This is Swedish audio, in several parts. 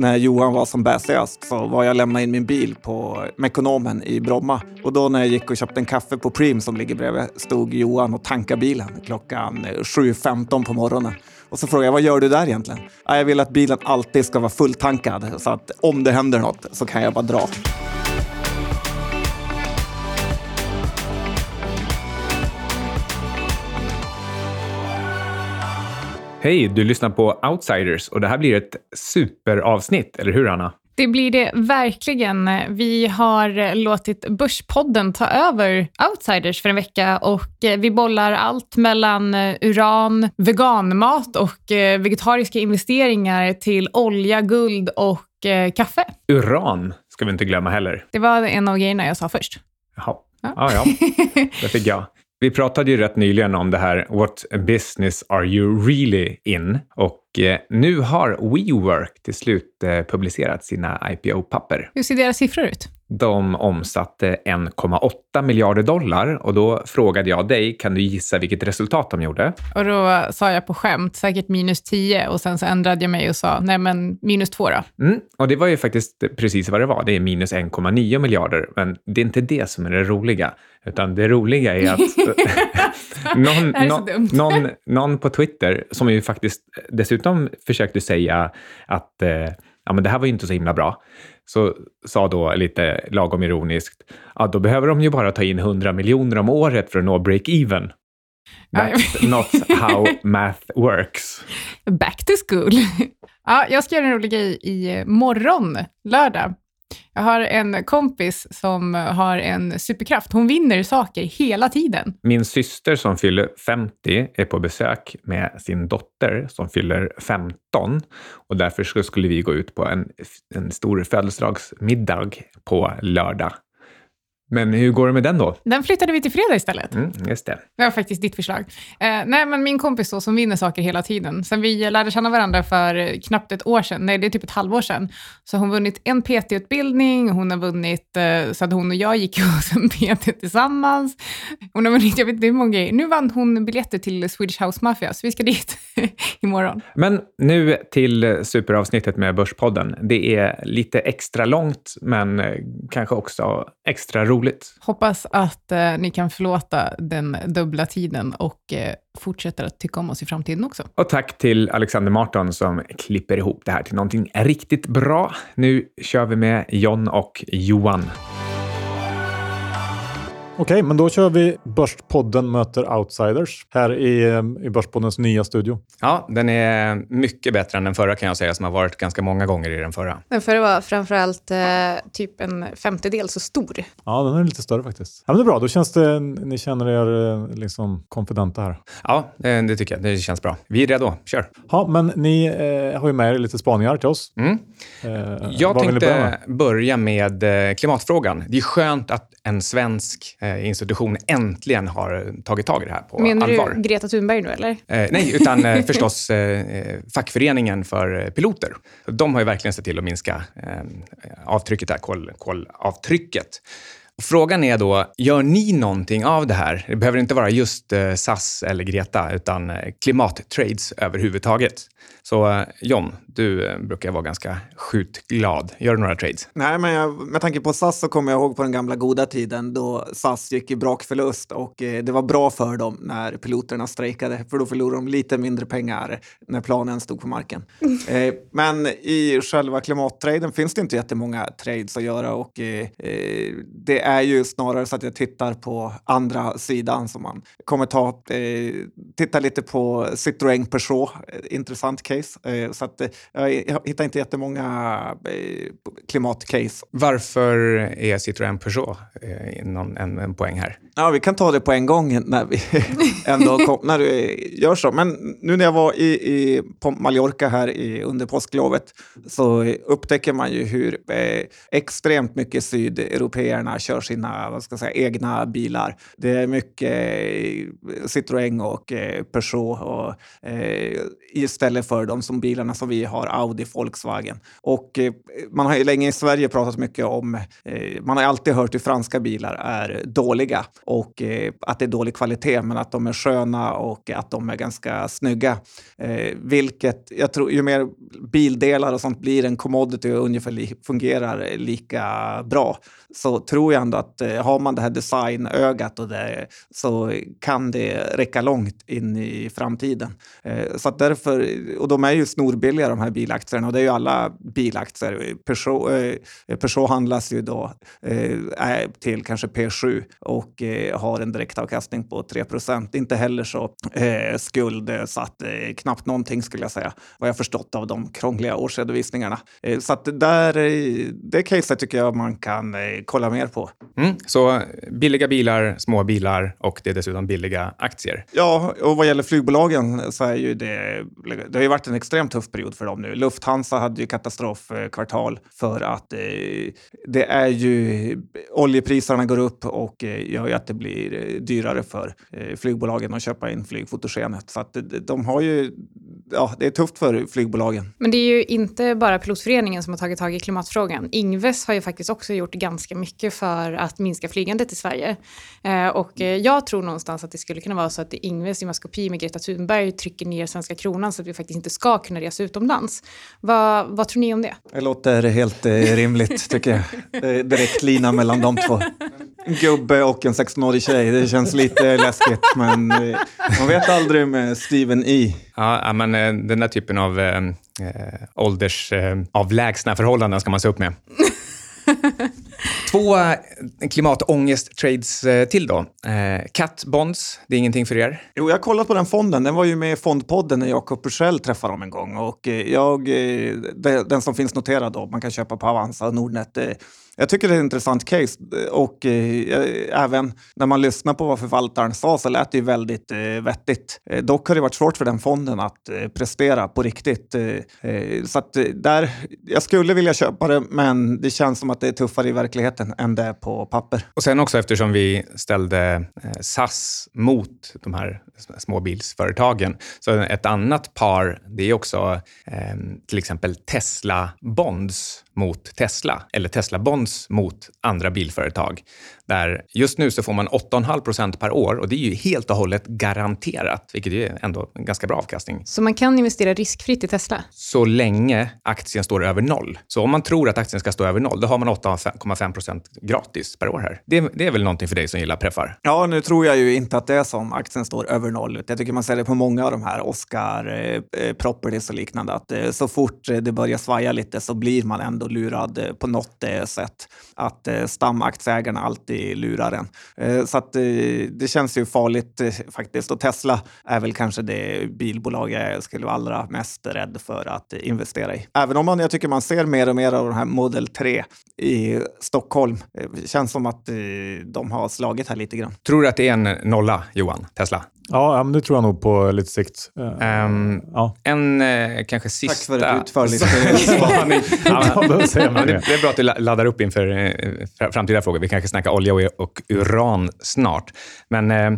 när Johan var som bäsigast så var jag och lämnade in min bil på Mekonomen i Bromma. Och då när jag gick och köpte en kaffe på Preem som ligger bredvid stod Johan och tankade bilen klockan eh, 7.15 på morgonen. Och så frågade jag, vad gör du där egentligen? Jag vill att bilen alltid ska vara fulltankad så att om det händer något så kan jag bara dra. Hej, du lyssnar på Outsiders och det här blir ett superavsnitt, eller hur Anna? Det blir det verkligen. Vi har låtit Börspodden ta över Outsiders för en vecka och vi bollar allt mellan uran, veganmat och vegetariska investeringar till olja, guld och eh, kaffe. Uran ska vi inte glömma heller. Det var en av grejerna jag sa först. Jaha. Ja, ah, ja. Det fick jag. Vi pratade ju rätt nyligen om det här What business are you really in? Och nu har WeWork till slut eh, publicerat sina IPO-papper. Hur ser deras siffror ut? De omsatte 1,8 miljarder dollar och då frågade jag dig, kan du gissa vilket resultat de gjorde? Och då sa jag på skämt, säkert minus 10 och sen så ändrade jag mig och sa, nej men minus 2 då. Mm, och det var ju faktiskt precis vad det var, det är minus 1,9 miljarder, men det är inte det som är det roliga, utan det roliga är att någon, någon, någon, någon, på Twitter, som ju faktiskt dessutom försökte säga att eh, ja, men det här var ju inte så himla bra, så sa då lite lagom ironiskt, ja, då behöver de ju bara ta in 100 miljoner om året för att nå break-even. That's not how math works. Back to school. Ja, jag ska göra en rolig grej i morgon, lördag. Jag har en kompis som har en superkraft. Hon vinner saker hela tiden. Min syster som fyller 50 är på besök med sin dotter som fyller 15 och därför skulle vi gå ut på en, en stor födelsedagsmiddag på lördag. Men hur går det med den då? Den flyttade vi till fredag istället. Mm, just det. Det var faktiskt ditt förslag. Eh, nej, men min kompis då, som vinner saker hela tiden. Sen vi lärde känna varandra för knappt ett år sedan, nej det är typ ett halvår sedan, så har hon vunnit en PT-utbildning, hon har vunnit, eh, så att hon och jag gick hos en PT tillsammans. Hon har vunnit, jag vet inte hur många grejer. Nu vann hon biljetter till Swedish House Mafia, så vi ska dit imorgon. Men nu till superavsnittet med Börspodden. Det är lite extra långt, men kanske också extra roligt roligt. Hoppas att eh, ni kan förlåta den dubbla tiden och eh, fortsätter att tycka om oss i framtiden också. Och tack till Alexander Marton som klipper ihop det här till någonting riktigt bra. Nu kör vi med John och Johan. Okej, men då kör vi Börspodden möter Outsiders här i, eh, i Börspoddens nya studio. Ja, den är mycket bättre än den förra kan jag säga, som har varit ganska många gånger i den förra. Den förra var framförallt eh, typ en femtedel så stor. Ja, den är lite större faktiskt. Ja, men det är bra, då känns det, ni känner er eh, liksom konfidenta här. Ja, det, det tycker jag. Det känns bra. Vi är redo. Kör! Ja, men ni eh, har ju med er lite spaningar till oss. Mm. Eh, jag tänkte börja med? börja med klimatfrågan. Det är skönt att en svensk eh, institution äntligen har tagit tag i det här på Menar allvar. Menar du Greta Thunberg nu eller? Eh, nej, utan eh, förstås eh, fackföreningen för piloter. De har ju verkligen sett till att minska eh, avtrycket, där, kol, kolavtrycket. Frågan är då, gör ni någonting av det här? Det behöver inte vara just eh, SAS eller Greta, utan eh, klimattrades överhuvudtaget. Så eh, John, du eh, brukar vara ganska skjutglad. Gör du några trades? Nej, men jag, med tanke på SAS så kommer jag ihåg på den gamla goda tiden då SAS gick i brakförlust och eh, det var bra för dem när piloterna strejkade, för då förlorade de lite mindre pengar när planen stod på marken. men i själva klimattraden finns det inte jättemånga trades att göra och det är ju snarare så att jag tittar på andra sidan som man kommer ta, titta lite på Citroën Peugeot, intressant case. Eh, så att, eh, jag hittar inte jättemånga eh, klimatcase. Varför är Citroën Peugeot någon, en, en poäng här? Ja, vi kan ta det på en gång när vi ändå kom, när du gör så. Men nu när jag var i, i, på Mallorca här i, under påsklovet så upptäcker man ju hur eh, extremt mycket sydeuropeerna kör sina vad ska jag säga, egna bilar. Det är mycket eh, Citroën och eh, Peugeot och eh, istället för de som bilarna som vi har, Audi, Volkswagen. Och eh, man har ju länge i Sverige pratat mycket om, eh, man har alltid hört hur franska bilar är dåliga och eh, att det är dålig kvalitet, men att de är sköna och att de är ganska snygga. Eh, vilket jag tror, ju mer bildelar och sånt blir en commodity och ungefär li fungerar lika bra, så tror jag ändå att eh, har man det här designögat och det, så kan det räcka långt in i framtiden. Eh, så att därför, och de är ju snorbilliga de här bilaktierna och det är ju alla bilaktier. Peugeot, eh, Peugeot handlas ju då eh, till kanske P7 och eh, har en direktavkastning på 3% Inte heller så eh, skuldsatt, eh, knappt någonting skulle jag säga, vad jag förstått av de krångliga årsredovisningarna. Eh, så att där, det caset tycker jag man kan kolla mer på. Mm, så billiga bilar, små bilar och det är dessutom billiga aktier. Ja, och vad gäller flygbolagen så är ju det, det har ju varit en extremt tuff period för dem nu. Lufthansa hade ju katastrofkvartal för att eh, det är ju oljepriserna går upp och eh, gör ju att det blir eh, dyrare för eh, flygbolagen att köpa in flygfotogenet. Så att eh, de har ju, ja, det är tufft för flygbolagen. Men det är ju inte bara Pilotföreningen som har tagit tag i klimatfrågan. Ingves har ju faktiskt också gjort ganska mycket för att minska flygandet i Sverige. Eh, och eh, jag tror någonstans att det skulle kunna vara så att Ingves i maskopi med Greta Thunberg trycker ner svenska kronan så att vi faktiskt inte ska kunna resa utomlands. Vad, vad tror ni om det? Det låter helt eh, rimligt tycker jag. Direkt lina mellan de två. En gubbe och en 16-årig tjej. Det känns lite läskigt men man vet aldrig med Steven E. Ja, men den där typen av eh, åldersavlägsna eh, förhållanden ska man se upp med. Två eh, klimatångest-trades eh, till då. Eh, Cat Bonds, det är ingenting för er? Jo, jag har kollat på den fonden. Den var ju med i Fondpodden när Jakob Bursell träffade dem en gång. Och jag, den som finns noterad då, man kan köpa på Avanza och Nordnet. Jag tycker det är ett intressant case eh, och eh, eh, även när man lyssnar på vad förvaltaren sa så lät det ju väldigt eh, vettigt. Eh, dock har det varit svårt för den fonden att eh, prestera på riktigt. Eh, eh så att där, jag skulle vilja köpa det, men det känns som att det är tuffare i verkligheten än det är på papper. Och sen också eftersom vi ställde SAS mot de här småbilsföretagen, så ett annat par, det är också till exempel Tesla Bonds mot Tesla eller Tesla Bonds mot andra bilföretag. Där just nu så får man 8,5 procent per år och det är ju helt och hållet garanterat, vilket är ändå en ganska bra avkastning. Så man kan investera riskfritt i Tesla? Så länge aktien står över noll. Så om man tror att aktien ska stå över noll, då har man 8,5 procent gratis per år här. Det, det, är väl någonting för dig som gillar preffar? Ja, nu tror jag ju inte att det är som aktien står över noll. Jag tycker man ser det på många av de här Oscar eh, eh Properties och liknande, att eh, så fort det börjar svaja lite så blir man ändå lurad eh, på något eh, sätt. Att eh, stamaktieägarna alltid lurar en. Eh, så att eh, det känns ju farligt eh, faktiskt. Och Tesla är väl kanske det bilbolag jag skulle vara allra mest rädd för att investera i. Även om man, jag tycker man ser mer och mer av den här Model 3 i Stockholm. Det känns som att de har slagit här lite grann. Tror du att det är en nolla, Johan, Tesla? Ja, men det tror jag nog på lite sikt. Um, ja. En eh, kanske sista... Tack för ett utförligt spaning. ja, det, det är bra att du laddar upp inför eh, framtida frågor. Vi kanske snackar olja och, och uran snart. Men eh,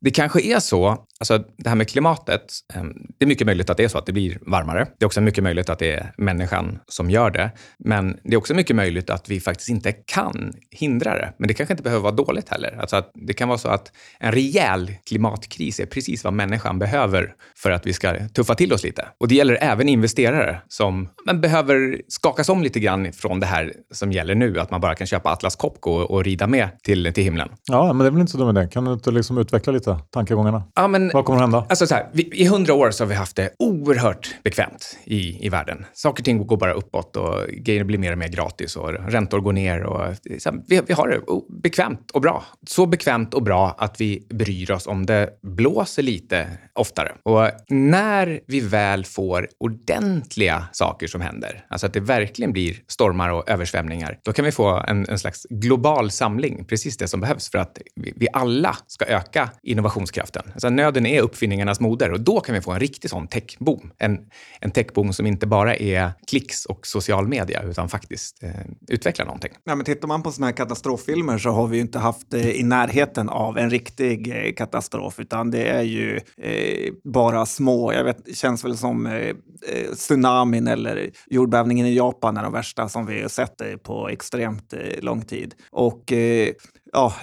det kanske är så, alltså det här med klimatet, ehm, det är mycket möjligt att det är så att det blir varmare. Det är också mycket möjligt att det är människan som gör det. Men det är också mycket möjligt att vi faktiskt inte kan hindra det. Men det kanske inte behöver vara dåligt heller. Alltså att det kan vara så att en rejäl klimatkris är precis vad människan behöver för att vi ska tuffa till oss lite. Och det gäller även investerare som men, behöver skakas om lite grann från det här som gäller nu, att man bara kan köpa Atlas Copco och, och rida med till, till himlen. Ja, men det är väl inte så dumt det. Kan du inte liksom utveckla lite tankegångarna? Ja, men, vad kommer att hända? Alltså så här, vi, I hundra år så har vi haft det oerhört bekvämt i, i världen. Saker och ting går bara uppåt och grejer blir mer och mer gratis och räntor går ner. Och, här, vi, vi har det bekvämt och bra. Så bekvämt och bra att vi bryr oss om det blåser lite oftare. Och när vi väl får ordentliga saker som händer, alltså att det verkligen blir stormar och översvämningar, då kan vi få en, en slags global samling, precis det som behövs för att vi, vi alla ska öka innovationskraften. Alltså nöd podden är uppfinningarnas moder och då kan vi få en riktig sån techboom. En, en techboom som inte bara är klicks och social media utan faktiskt eh, utvecklar någonting. Ja, men tittar man på såna här katastroffilmer så har vi ju inte haft eh, i närheten av en riktig eh, katastrof utan det är ju eh, bara små, jag vet, känns väl som eh, eh tsunamin eller jordbävningen i Japan är de värsta som vi har sett eh, på extremt eh, lång tid. Och eh, ja,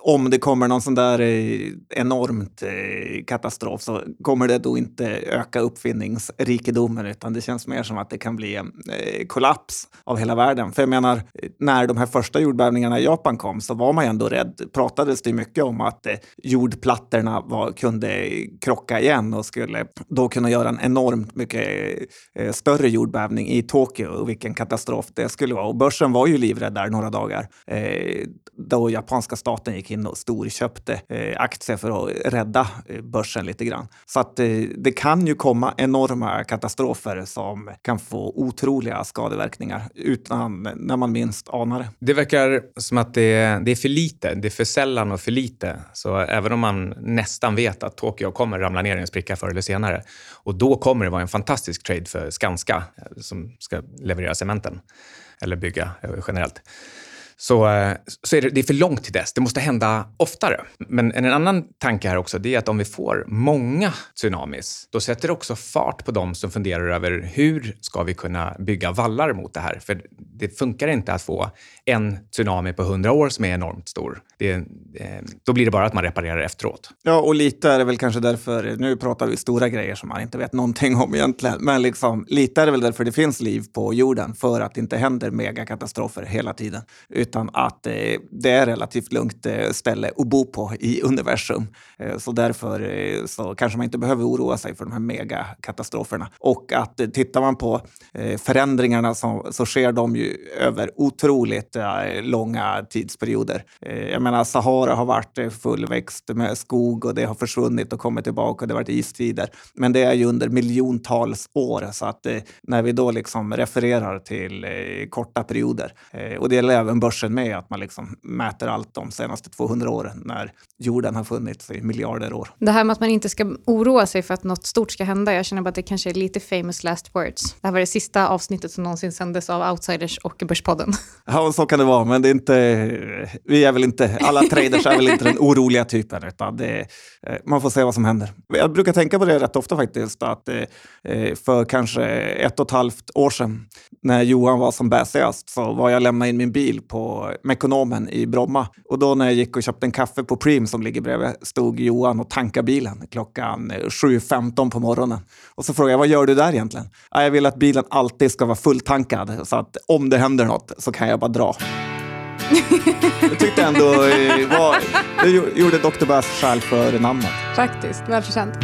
om det kommer någon sån där eh, enormt eh, katastrof så kommer det då inte öka uppfinningsrikedomen utan det känns mer som att det kan bli en eh, kollaps av hela världen. För jag menar, när de här första jordbävningarna i Japan kom så var man ju ändå rädd. Pratades det mycket om att eh, jordplattorna var, kunde krocka igen och skulle då kunna göra en enormt mycket eh, större jordbävning i Tokyo och vilken katastrof det skulle vara. Och börsen var ju livrädd där några dagar. Eh, då japanska staten gick in och storköpte eh, aktier för att rädda eh, börsen lite grann. Så att eh, det kan ju komma enorma katastrofer som kan få otroliga skadeverkningar utan när man minst anar det. Det verkar som att det det är för lite. Det är för sällan och för lite. Så även om man nästan vet att Tokyo kommer ramla ner i en spricka förr eller senare och då kommer det vara en fantastisk trade för Skanska eh, som ska leverera cementen eller bygga eh, generellt så, eh, så är det, det är för långt till dess. Det måste hända oftare. Men en annan tanke här också, det är att om vi får många tsunamis, då sätter det också fart på dem som funderar över hur ska vi kunna bygga vallar mot det här? För det funkar inte att få en tsunami på hundra år som är enormt stor. Det, eh, då blir det bara att man reparerar efteråt. Ja, och lite är det väl kanske därför, nu pratar vi stora grejer som man inte vet någonting om egentligen, men liksom, lite är det väl därför det finns liv på jorden, för att det inte händer megakatastrofer hela tiden utan att eh, det är relativt lugnt eh, ställe att bo på i universum. Eh, så därför så kanske man inte behöver oroa sig för de här megakatastroferna. Och att tittar man på förändringarna så, så sker de ju över otroligt långa tidsperioder. jag menar, Sahara har varit fullväxt med skog och det har försvunnit och kommit tillbaka och det har varit istider. Men det är ju under miljontals år så att när vi då liksom refererar till korta perioder och det gäller även börs börsen med att man liksom mäter allt de senaste 200 åren när jorden har funnits i miljarder år. Det här med att man inte ska oroa sig för att något stort ska hända, jag känner bara att det kanske är lite famous last words. Det här var det sista avsnittet som någonsin sändes av Outsiders och Börspodden. Ja, så kan det vara, men det är inte, vi är väl inte, alla traders är väl inte den oroliga typen, utan det, eh, man får se vad som händer. Jag brukar tänka på det rätt ofta faktiskt, att eh, för kanske ett och ett halvt år sedan när Johan var som bäsigast så var jag lämnade in min bil på Mekonomen i Bromma. Och då när jag gick och köpte en kaffe på Preem som ligger bredvid stod Johan och tankade bilen klockan 7.15 på morgonen. Och så frågade jag, vad gör du där egentligen? Jag vill att bilen alltid ska vara fulltankad så att om det händer något så kan jag bara dra. Jag tyckte ändå eh, var, det gjorde Dr. Bass skäl för namnet. Faktiskt, välförtjänt.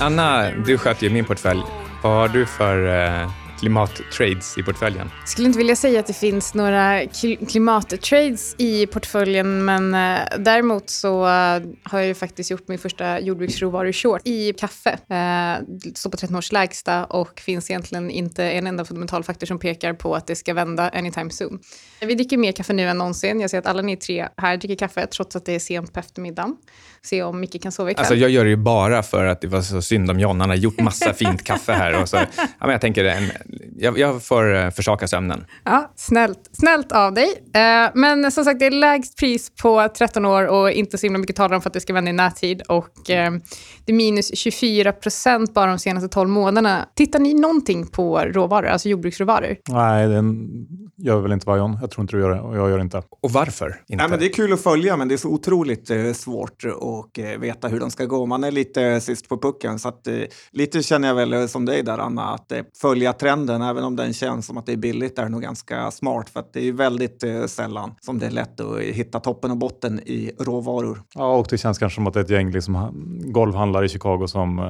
Anna, du sköter ju min portfölj. Vad har du för eh, klimattrades i portföljen? Jag skulle inte vilja säga att det finns några klimattrades i portföljen, men eh, däremot så eh, har jag ju faktiskt gjort min första jordbruksråvaru-short i kaffe. Eh, står på 13 års lägsta och finns egentligen inte en enda fundamental faktor som pekar på att det ska vända anytime soon. Vi dricker mer kaffe nu än någonsin. Jag ser att alla ni tre här dricker kaffe trots att det är sent på eftermiddagen. Se om Micke kan sova ikväll. Alltså jag gör det ju bara för att det var så synd om John. Han har gjort massa fint kaffe här. Och så, ja, men jag tänker, en, jag, jag får uh, försaka sömnen. Ja, snällt, snällt av dig. Uh, men som sagt, det är lägst pris på 13 år och inte så himla mycket talar om för att det ska vända i närtid. Och uh, det är minus 24 procent bara de senaste 12 månaderna. Tittar ni någonting på råvaror, alltså jordbruksråvaror? Nej, den gör väl inte Varjon. Jag tror inte du gör det och jag gör det inte. Och varför inte? Nej, men det är kul att följa, men det är så otroligt eh, svårt att eh, veta hur de ska gå. Man är lite sist på pucken, så att, eh, lite känner jag väl som dig där, Anna, att eh, följa trenden, även om den känns som att det är billigt, är nog ganska smart, för att det är väldigt eh, sällan som det är lätt att hitta toppen och botten i råvaror. Ja, och det känns kanske som att det är ett gäng liksom, golvhandlare i Chicago som eh,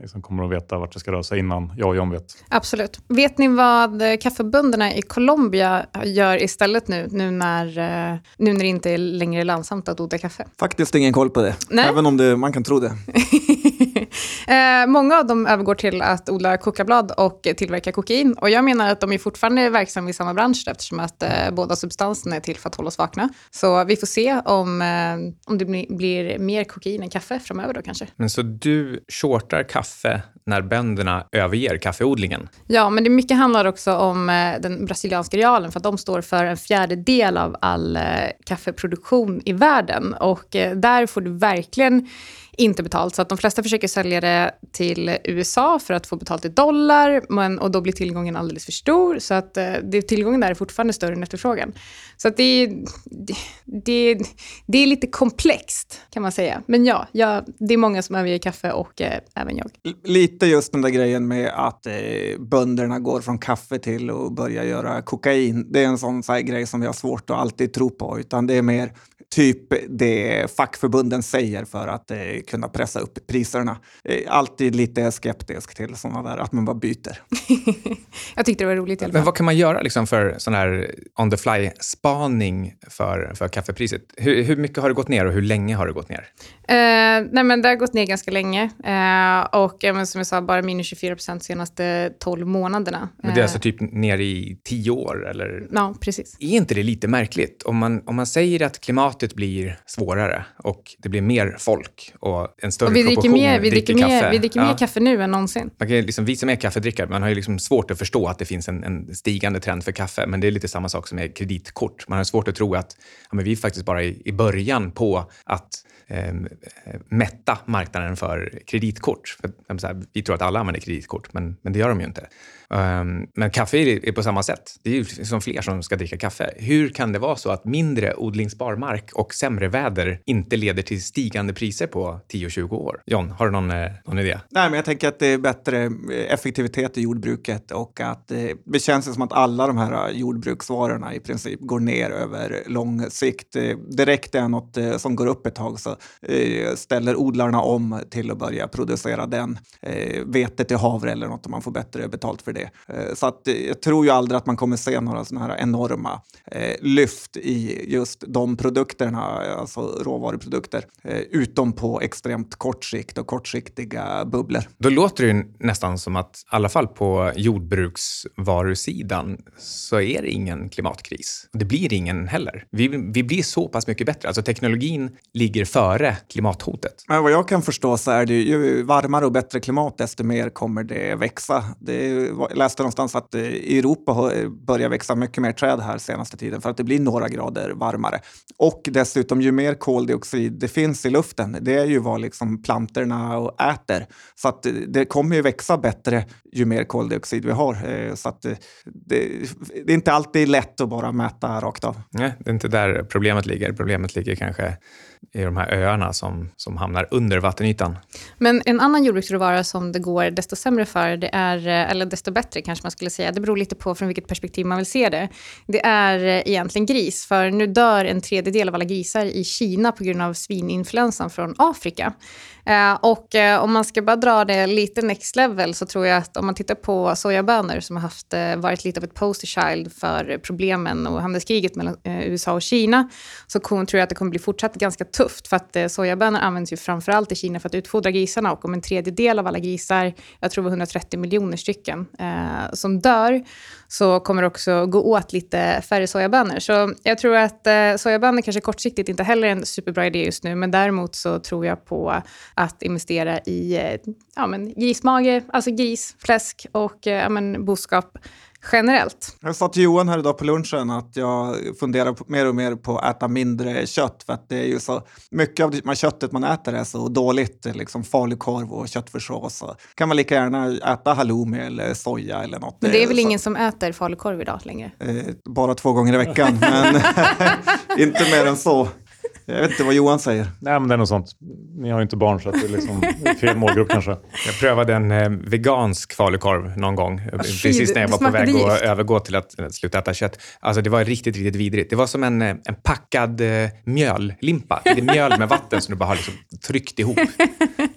liksom kommer att veta vart det ska röra sig innan jag och John vet. Absolut. Vet ni vad kaffebönderna i Colombia gör istället nu, nu när, nu när det inte är längre lönsamt att odla kaffe? Faktiskt ingen koll på det, Nej. även om det, man kan tro det. Eh, många av dem övergår till att odla kokablad och tillverka kokain. Och jag menar att de är fortfarande verksamma i samma bransch eftersom att eh, båda substanserna är till för att hålla oss vakna. Så vi får se om, eh, om det blir, blir mer kokain än kaffe framöver då kanske. Men så du shortar kaffe när bönderna överger kaffeodlingen? Ja, men det mycket handlar också om den brasilianska realen för att de står för en fjärdedel av all kaffeproduktion i världen. Och där får du verkligen inte betalt. Så att de flesta försöker sälja det till USA för att få betalt i dollar men, och då blir tillgången alldeles för stor. Så att eh, det, tillgången där är fortfarande större än efterfrågan. Så att det, det, det, är lite komplext kan man säga. Men ja, ja det är många som överger kaffe och eh, även jag. Lite just den där grejen med att eh, bönderna går från kaffe till att börja göra kokain. Det är en sån så grej som vi har svårt att alltid tro på, utan det är mer typ det fackförbunden säger för att eh, kunna pressa upp priserna. Eh, alltid lite skeptisk till sådana där, att man bara byter. jag tyckte det var roligt i alla fall. Men vad kan man göra liksom för sån här on the fly-spaning för, för kaffepriset? Hur, hur mycket har det gått ner och hur länge har det gått ner? Eh, nej men det har gått ner ganska länge eh, och eh, som jag sa, bara minus 24 procent senaste 12 månaderna. Men det är alltså typ ner i 10 år? Eller? Ja, precis. Är inte det lite märkligt? Om man, om man säger att klimatet blir svårare och det blir mer folk och en större och vi proportion mer, vi dricker, dricker kaffe. vi dricker ja. mer kaffe nu än någonsin. Man kan liksom, vi som är kaffedrickare, man har ju liksom svårt att förstå att det finns en, en, stigande trend för kaffe, men det är lite samma sak som med kreditkort. Man har svårt att tro att ja, men vi är faktiskt bara i, i början på att eh, mätta marknaden för kreditkort. För, här, vi tror att alla använder kreditkort, men, men det gör de ju inte. Um, men kaffe är, är, på samma sätt. Det är ju liksom fler som ska dricka kaffe. Hur kan det vara så att mindre odlingsbar mark och sämre väder inte leder till stigande priser på 10-20 år? John, har du någon, eh, någon idé? Nej, men jag tänker att det är bättre eh, effektivitet i jordbruket och att eh, det känns som att alla de här eh, jordbruksvarorna i princip går ner över lång sikt. Direkt är något som går upp ett tag så ställer odlarna om till att börja producera den. Vete till havre eller något om man får bättre betalt för det. Så att jag tror ju aldrig att man kommer se några sådana här enorma lyft i just de produkterna, alltså råvaruprodukter, utom på extremt kort sikt och kortsiktiga bubblor. Då låter det ju nästan som att, i alla fall på jordbruksvarusidan, så är det ingen klimatkris. Det blir ingen heller. Vi, vi blir så pass mycket bättre. Alltså teknologin ligger före klimathotet. Men vad jag kan förstå så är det ju varmare och bättre klimat, desto mer kommer det växa. Det, jag läste någonstans att eh, i Europa eh, börjar växa mycket mer träd här senaste tiden för att det blir några grader varmare. Och dessutom, ju mer koldioxid det finns i luften, det är ju vad liksom plantorna äter. Så att eh, det kommer ju växa bättre ju mer koldioxid vi har. Eh, så att det, det, är inte alltid lätt att bara mäta rakt av. Nej, det är inte där problemet ligger. Problemet ligger kanske i de här öarna som, som hamnar under vattenytan. Men en annan jordbruksråvara som det går desto sämre för, det är, eller desto bättre kanske man skulle säga, det beror lite på från vilket perspektiv man vill se det, det är egentligen gris. För nu dör en tredjedel av alla grisar i Kina på grund av svininfluensan från Afrika. Eh, och eh, om man ska bara dra det lite next level så tror jag att om man tittar på sojabönor som har haft, eh, varit lite av ett poster child för problemen och handelskriget mellan eh, USA och Kina så tror jag att det kommer bli fortsatt ganska tufft för att eh, sojabönor används ju framförallt i Kina för att utfodra grisarna och om en tredjedel av alla grisar, jag tror det var 130 miljoner stycken, som dör så kommer det också gå åt lite färre sojabönor. Så jag tror att sojabönor kanske kortsiktigt inte heller är en superbra idé just nu men däremot så tror jag på att investera i eh, ja, men grismage, alltså gris, fläsk och eh, men boskap generellt. Jag sa till Johan här idag på lunchen att jag funderar mer och mer på att äta mindre kött för att det är ju så mycket av det köttet man äter är så dåligt, liksom falukorv och köttfärssås. kan man lika gärna äta halloumi eller soja eller något. Men det är väl så. ingen som äter falukorv idag längre? Eh, bara två gånger i veckan, men inte mer än så. Jag vet inte vad Johan säger. Nej, men det är något sånt. Ni har ju inte barn så att det är liksom fel målgrupp kanske. Jag prövade en eh, vegansk falukorv någon gång. Oh, precis när jag var på väg att övergå till att, att sluta äta kött. Alltså det var riktigt, riktigt vidrigt. Det var som en, eh, en packad eh, mjöllimpa. Det är mjöl med vatten som du bara har liksom tryckt ihop.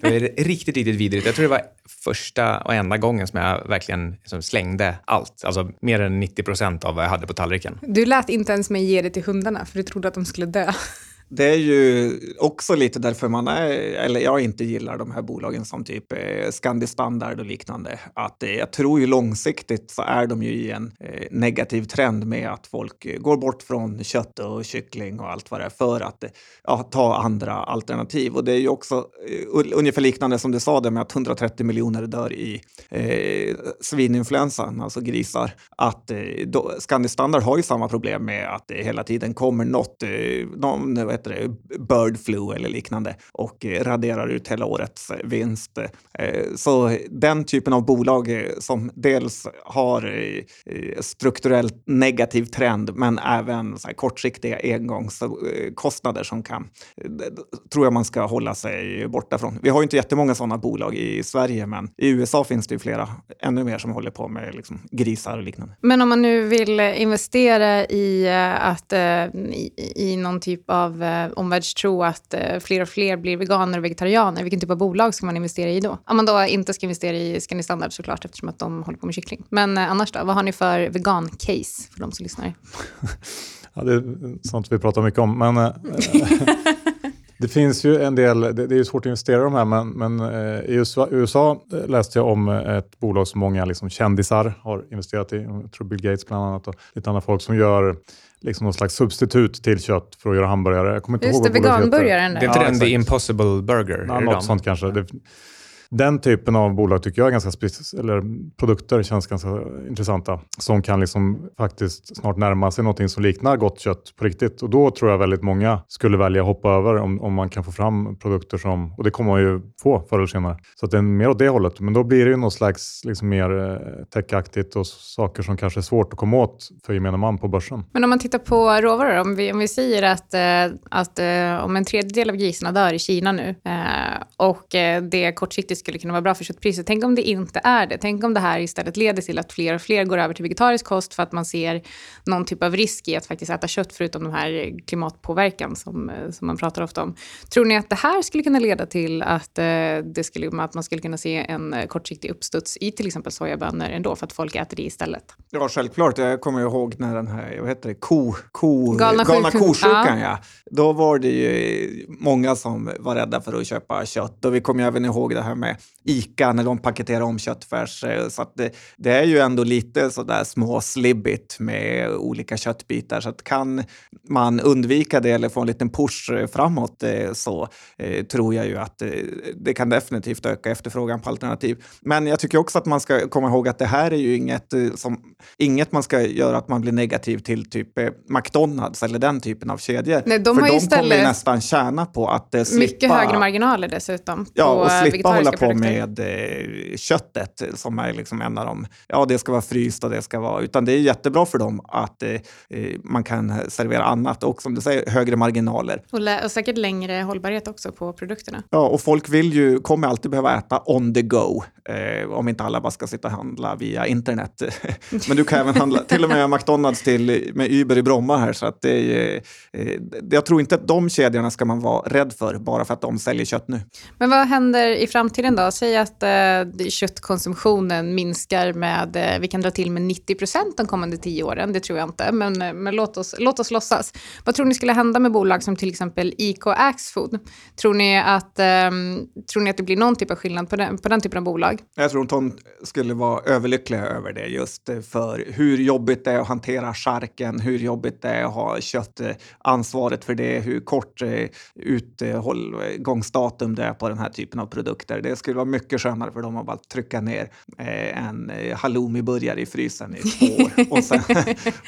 Det var riktigt, riktigt vidrigt. Jag tror det var första och enda gången som jag verkligen liksom slängde allt. Alltså mer än 90 procent av vad jag hade på tallriken. Du lät inte ens mig ge det till hundarna för du trodde att de skulle dö. Det är ju också lite därför man är, eller jag inte gillar de här bolagen som typ eh, Scandi Standard och liknande. Att eh, jag tror ju långsiktigt så är de ju i en eh, negativ trend med att folk går bort från kött och kyckling och allt vad det är för att ja, ta andra alternativ. Och det är ju också eh, ungefär liknande som du sa det med att 130 miljoner dör i eh, svininfluensan, alltså grisar. Att eh, då, Scandi Standard har ju samma problem med att det hela tiden kommer något, eh, någon eh, heter det, bird flu eller liknande och eh, raderar ut hela årets eh, vinst. Eh, så den typen av bolag som dels har strukturellt negativ trend men även så här, kortsiktiga engångskostnader som kan, tror jag man ska hålla sig borta från. Vi har ju inte jättemånga sådana bolag i Sverige, men i USA finns det ju flera, ännu mer, som håller på med liksom, grisar och liknande. Men om man nu vill investera i, att, i, i någon typ av eh, omvärldstro att eh, fler och fler blir veganer och vegetarianer, vilken typ av bolag ska man investera i då? Om man då inte ska investera i Scandi Standard såklart, eftersom att de håller på med kyckling. Men eh, annars då, vad har ni för vegan-case för de som lyssnar? Ja, det är sånt vi pratar mycket om. Men, eh, det finns ju en del, det, det är svårt att investera i de här, men, men eh, i USA, USA eh, läste jag om eh, ett bolag som många liksom, kändisar har investerat i. Jag tror Bill Gates bland annat och lite andra folk som gör liksom någon slags substitut till kött för att göra hamburgare. Jag kommer inte Just ihåg det, veganburgaren Det är inte Ja, den exakt. The Impossible Burger? Det något sånt kanske. Det, den typen av bolag tycker jag är ganska eller produkter känns ganska intressanta som kan liksom faktiskt snart närma sig någonting som liknar gott kött på riktigt. Och då tror jag väldigt många skulle välja att hoppa över om, om man kan få fram produkter som, och det kommer man ju få förr eller senare. Så att det är mer åt det hållet. Men då blir det ju något slags liksom mer eh, techaktigt och saker som kanske är svårt att komma åt för gemene man på börsen. Men om man tittar på råvaror, om vi, om vi säger att, eh, att eh, om en tredjedel av grisarna dör i Kina nu och det kortsiktigt skulle kunna vara bra för köttpriset, tänk om det inte är det. Tänk om det här istället leder till att fler och fler går över till vegetarisk kost för att man ser någon typ av risk i att faktiskt äta kött förutom den här klimatpåverkan som, eh, som man pratar ofta om. Tror ni att det här skulle kunna leda till att, eh, det skulle, att man skulle kunna se en eh, kortsiktig uppstuds i till exempel sojabönor ändå för att folk äter det istället? Ja, självklart. Jag kommer ihåg när den här, vad heter det, ko, ko, Galna galna, sjukan. kosjukan, ja. Då var det ju många som var rädda för att köpa kött. Och vi kommer även ihåg det här med ICA när de paketerar om köttfärs. eh, Så det, det är ju ändå lite sådär små slibbigt med olika köttbitar. Så kan man undvika det eller få en liten push eh, framåt eh, så tror jag ju att det kan definitivt öka efterfrågan på alternativ. Men jag tycker också att man ska komma ihåg att det här är ju inget, som, inget man ska göra att man blir negativ till typ McDonalds eller den typen av kedjor. Nej, de För har ju de kommer ju nästan tjäna på att slippa... Mycket högre marginaler dessutom. Ja, och slippa hålla på med eh, köttet som är liksom en av dem. Ja, det ska vara fryst och det ska vara... Utan det är jättebra för dem att eh, eh, man kan servera annat och som du säger, högre marginaler. Och, och säkert längre hållbarhet också på produkterna. Ja, och folk vill ju, kommer alltid behöva äta on the go. Eh, om inte alla bara ska sitta och handla via internet. Men du kan även handla, till och med McDonalds till, med Uber i Bromma här. Så att det eh, jag tror inte att de kedjorna ska man vara rädd för bara för att de säljer kött nu. Men vad händer i framtiden då? Säg att eh, köttkonsumtionen minskar med, eh, vi kan dra till med 90 procent de kommande tio åren, det tror jag inte, men, eh, men låt, oss, låt oss låtsas. Vad tror ni skulle hända med bolag som till exempel IK Axfood? Tror ni att, ehm, tror ni att det blir någon typ av skillnad på den, på den typen av bolag? Jag tror att hon skulle vara överlyckliga över det just för hur jobbigt det är att hantera charken, hur jobbigt det är att ha köttansvaret för det, hur kort eh, utgångsdatum det är på den här typen av produkter. Det skulle vara mycket skönare för dem att bara trycka ner eh, en eh, halloumiburgare i frysen i två år och sen,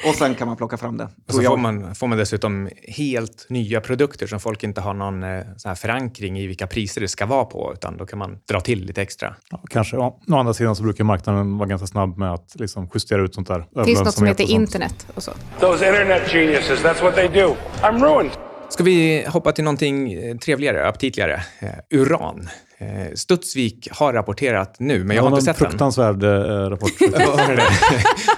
och sen kan man plocka fram den. Och så får man, får man dessutom helt nya produkter som folk inte har någon sån här förankring i vilka priser det ska vara på, utan då kan man dra till lite extra. Ja, kanske. Ja. Å andra sidan så brukar marknaden vara ganska snabb med att liksom justera ut sånt där. Det finns något som heter och internet och så. Those internet geniuses, that's what they do. I'm ruined. Ska vi hoppa till någonting eh, trevligare, aptitligare? Eh, uran. Eh, Studsvik har rapporterat nu, men jag Det har inte sett den. fruktansvärd rapport. Vad var det? Ha-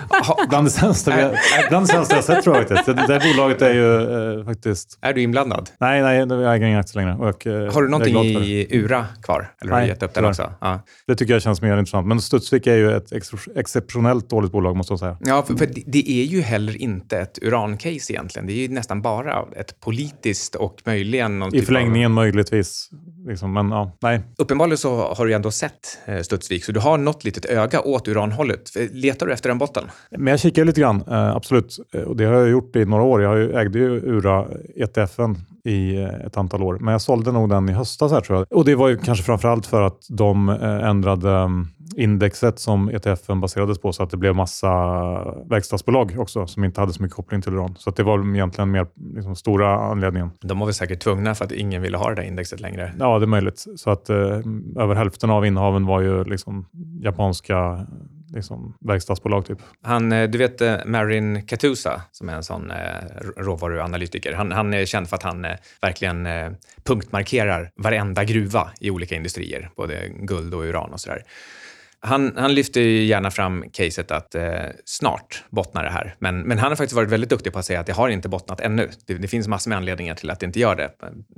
Bland det sämsta, vi- bland det sämsta jag sett tror jag faktiskt. Det, det här bolaget är ju eh, faktiskt... Är du inblandad? Nej, nej, jag äger inga aktier längre. Och, eh, Har du någonting i Ura kvar? Eller har du Nej, gett upp den också? Ja. Det tycker jag känns mer intressant. Men Studsvik är ju ett ex exceptionellt dåligt bolag måste jag säga. Ja, för, för det- är ju heller inte ett urancase egentligen. Det är ju nästan bara ett politiskt och möjligen någon I typ av- förlängningen möjligtvis. Liksom, men ja, nej. Uppenbarligen så har du ändå sett eh, Studsvik, så du har något litet öga åt uranhållet. Letar du efter en botten? Men jag kikar lite grann, eh, absolut. Eh, Och det har jag gjort i några år. Jag ägde ju Ura ETFen i eh, ett antal år. Men jag sålde nog den i höstas här tror jag. Och det var ju kanske framförallt för att de ändrade mm, indexet som ETFen baserades på så att det blev massa verkstadsbolag också som inte hade så mycket koppling till uran. Så att det var egentligen mer liksom, stora anledningen. De var väl säkert tvungna för att ingen ville ha det där indexet längre. Ja, det är möjligt. Så att eh, över hälften av innehaven var ju liksom japanska liksom, verkstadsbolag typ. Han, eh, du vet eh, Marin Katusa, som är en sån eh, råvaruanalytiker. Han, han är känd för att han eh, verkligen eh, punktmarkerar varenda gruva i olika industrier, både guld och uran och sådär. Han, han lyfter ju gärna fram caset att eh, snart bottnar det här. Men, men han har faktiskt varit väldigt duktig på att säga att det har inte bottnat ännu. Det, det finns massor med anledningar till att det inte gör det.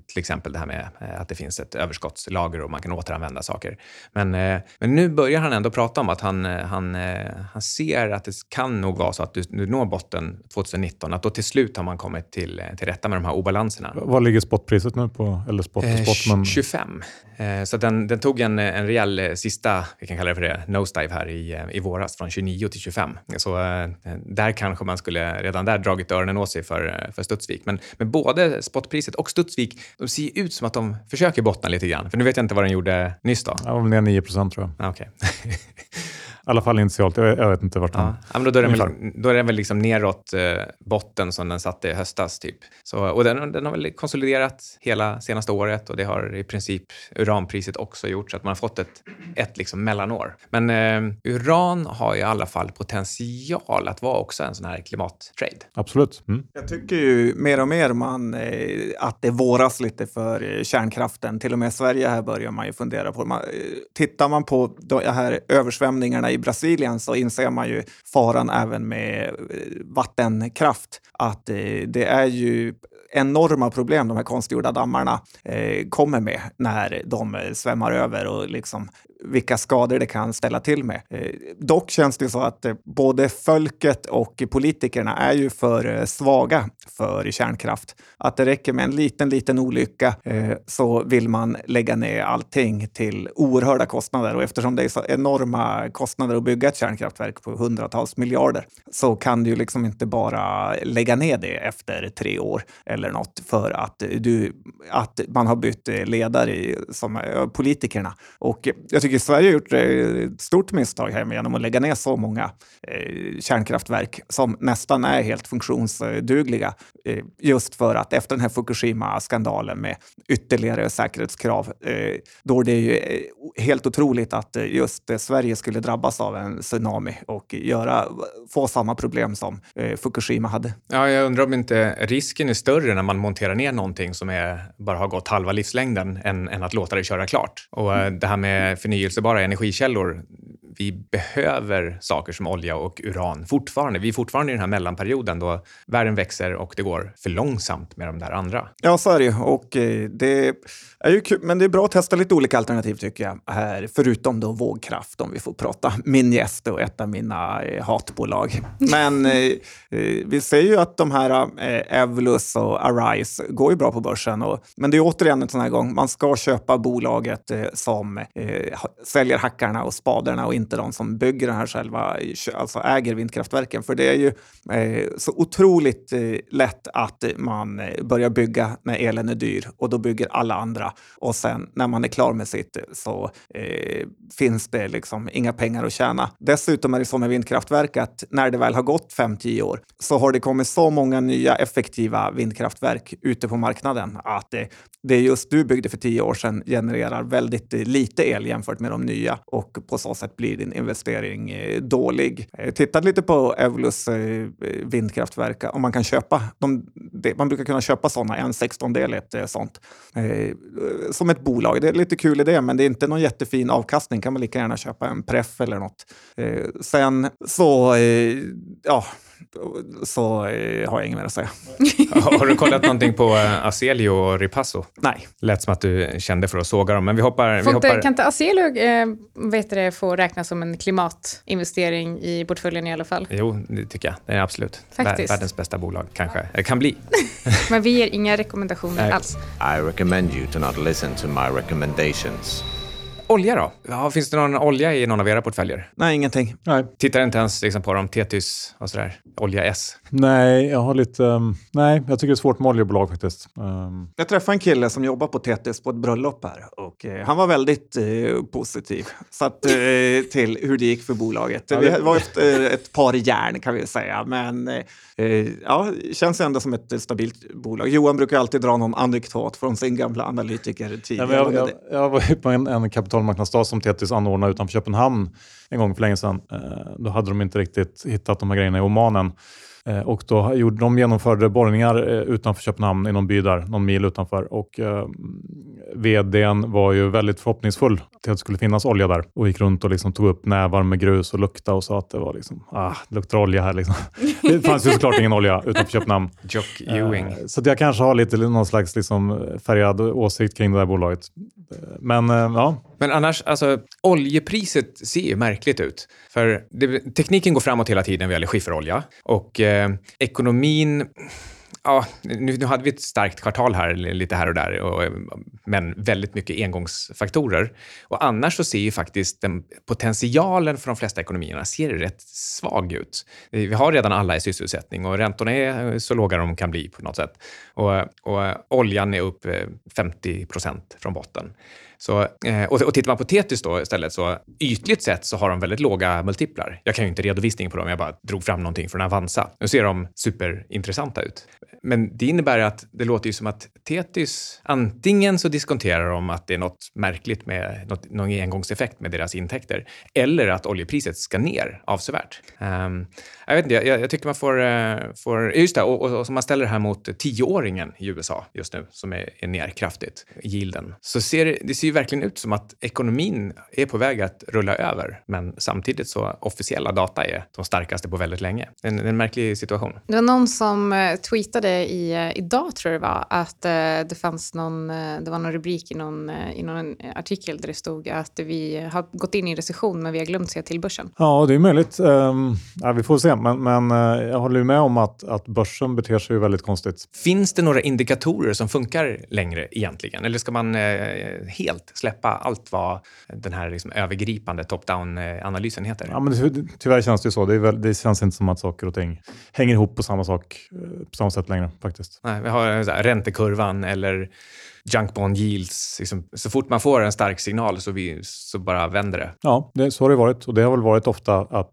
Till exempel det här med eh, att det finns ett överskottslager och man kan återanvända saker. Men, eh, men nu börjar han ändå prata om att han, eh, han, eh, han ser att det kan nog vara så att du, du når botten 2019. Att då till slut har man kommit till, eh, till rätta med de här obalanserna. Vad ligger spotpriset nu på? Eller spot spot, men 25. Eh, så den, den tog en, en rejäl sista, vi kan kalla det för det, nosedive här i, eh, i våras, från 29 till 25. Så eh, där kanske man skulle redan där dragit öronen åt sig för, eh, för Studsvik. Men, men både spotpriset och Studsvik, de ser ut som att de försöker bottna lite grann. För nu vet jag inte vad den gjorde nyss då. jag var väl ner 9 procent tror jag. Ah, Okej. I alla fall initialt. Jag, jag vet inte vart Ja. den... Ja, men då, då, är den väl, då är den väl liksom neråt eh, botten som den satte i höstas. Typ. Så, och den, den har väl konsoliderat hela senaste året och det har i princip uranpriset också gjort så att man har fått ett, ett liksom mellanår. Men eh, uran har i alla fall potential att vara också en sån här klimattrade. Absolut. Mm. Jag tycker ju mer och mer man, eh, att det våras lite för eh, kärnkraften. Till och med i Sverige här börjar man ju fundera på man, eh, Tittar man på de här översvämningarna i Brasilien så inser man ju faran även med eh, vattenkraft. Att eh, det är ju enorma problem de här konstgjorda dammarna eh, kommer med när de eh, svämmar över och liksom vilka skador det kan ställa till med. Eh, dock känns det så att eh, både folket och politikerna är ju för eh, svaga för kärnkraft. Att det räcker med en liten, liten olycka eh, så vill man lägga ner allting till oerhörda kostnader. Och eftersom det är så enorma kostnader att bygga ett kärnkraftverk på hundratals miljarder så kan du ju liksom inte bara lägga ner det efter tre år eller något för att, du, att man har bytt eh, ledare i, som eh, politikerna. Och jag tycker i Sverige har gjort ett stort misstag här genom att lägga ner så många eh, kärnkraftverk som nästan är helt funktionsdugliga. Eh, just för att efter den här Fukushima-skandalen med ytterligare säkerhetskrav, eh, då är det ju helt otroligt att just Sverige skulle drabbas av en tsunami och göra, få samma problem som Fukushima hade. Ja, jag undrar om inte risken är större när man monterar ner någonting som är, bara har gått halva livslängden än, än att låta det köra klart. Och det här med förnyelsebara energikällor, vi behöver saker som olja och uran fortfarande. Vi är fortfarande i den här mellanperioden då världen växer och det går för långsamt med de där andra. Ja, så är det. Och eh, det är ju kul, men det är bra att testa lite olika alternativ tycker jag. Här, förutom då vågkraft, om vi får prata min gäst och ett av mina eh, hatbolag. Men eh, vi ser ju att de här Evolus och Arise går ju bra på börsen. Och, men det är återigen en sån här gång, man ska köpa bolaget som säljer hackarna och spaderna och inte inte de som bygger den här själva, alltså äger vindkraftverken. För det är ju eh, så otroligt eh, lätt att man eh, börjar bygga när elen är dyr och då bygger alla andra. Och sen när man är klar med sitt så eh, finns det liksom inga pengar att tjäna. Dessutom är det så med vindkraftverk att när det väl har gått 5-10 år så har det kommit så många nya effektiva vindkraftverk ute på marknaden att det, det just du byggde för 10 år sedan genererar väldigt eh, lite el jämfört med de nya och på så sätt blir blir din investering eh, dålig. Eh, Jag tittade lite på Evolus eh, vindkraftverk, om man kan köpa. De, man brukar kunna köpa sådana, en sextondel ett sånt. Som ett bolag. Det är lite kul idé, men det är inte någon jättefin avkastning. kan man lika gärna köpa en preff eller något. Sen så, ja, så eh, har jag inget mer att säga. Har du kollat någonting på eh, Aselio och Ripasso? Nej. Lät som att du kände för att såga dem, men vi hoppar... Vi Får inte, hoppar... kan inte Aselio eh, vet det, få räknas som en klimatinvestering i portföljen i alla fall? Jo, det tycker jag. Det är absolut Faktiskt. världens bästa bolag, kanske. Det kan bli. Men vi ger inga rekommendationer Nej. alls. I recommend you to not listen to my recommendations. Olja då? Ja, finns det någon olja i någon av era portföljer? Nej, ingenting. Nej. Tittar inte ens liksom på dem, Tetis och sådär. Olja S. Nej, jag har lite... um, nej, jag tycker det är svårt med oljebolag faktiskt. Um, Jag träffade en kille som jobbar på TTS på ett bröllop här och eh, han var väldigt eh, positiv så att, eh, till hur det gick för bolaget. Ja, Vi det- var efter ett par järn kan vi säga, men eh, eh, ja, känns ändå som ett stabilt bolag. Johan brukar alltid dra någon anekdot från sin gamla analytiker tidigare. men jag, jag, det- jag var på en, en kapitalmarknadsdag som Tetis anordnade utanför Köpenhamn en gång för länge sedan. Eh, då hade de inte riktigt hittat de här grejerna i Omanen. Eh, och då gjorde, de genomförde borrningar eh, utanför Köpenhamn, i någon by där, någon mil utanför. Och eh, vdn var ju väldigt förhoppningsfull till att det skulle finnas olja där och gick runt och liksom tog upp nävar med grus och lukta och sa att det var liksom, ah, det luktar olja här. Liksom. Det fanns ju såklart ingen olja utanför Köpenhamn. Jock Ewing. Eh, Så att jag kanske har lite någon slags liksom färgad åsikt kring det där bolaget. Eh, Men eh, ja, men annars, alltså oljepriset ser ju märkligt ut. För det, tekniken går framåt hela tiden vad gäller skifferolja. Och eh, ekonomin... Ja, nu, nu hade vi ett starkt kvartal här, lite här och där, och, men väldigt mycket engångsfaktorer. Och annars så ser ju faktiskt den, potentialen för de flesta ekonomierna ser rätt svag ut. Vi har redan alla i sysselsättning och räntorna är eh, så låga de kan bli på något sätt. Och, och oljan är upp eh, 50 procent från botten. Så, eh, och, och tittar man på Tetis då istället, så ytligt sett så har de väldigt låga multiplar. Jag kan ju inte redovisningen på dem, jag bara drog fram någonting från Avanza. Nu ser de superintressanta ut. Men det innebär att det låter ju som att Tetis, antingen så diskonterar de att det är något märkligt med något, någon engångseffekt med deras intäkter, eller att oljepriset ska ner avsevärt. Um, jag vet inte, jag, jag tycker man får, eh, får eh, just det, och, och, och som man ställer det här mot tioåringen i USA just nu, som är, är ner kraftigt, yielden, så ser det, det ser ju verkligen ut som att ekonomin är på väg att rulla över, men samtidigt så officiella data är de starkaste på väldigt länge. Det är en, en märklig situation. Det var någon som eh, tweetade i, eh, idag, tror jag det var, att eh, det fanns någon, det var någon rubrik i någon, i någon artikel där det stod att vi har gått in i en recession men vi har glömt se till börsen. ja det är möjligt. Um, ja, vi får se, men, men jag håller ju med om att, att börsen beter sig väldigt konstigt. Finns det några indikatorer som funkar längre egentligen? Eller ska man eh, helt släppa allt vad den här liksom övergripande top-down-analysen heter? Ja, men ty- tyvärr känns det ju så. Det, är väl, det känns inte som att saker och ting hänger ihop på samma, sak, eh, på samma sätt längre faktiskt. Nej, vi har så här, räntekurvan eller junk bond yields. Liksom, så fort man får en stark signal så, vi, så bara vänder det. Ja, det, så har det varit. Och det har väl varit ofta att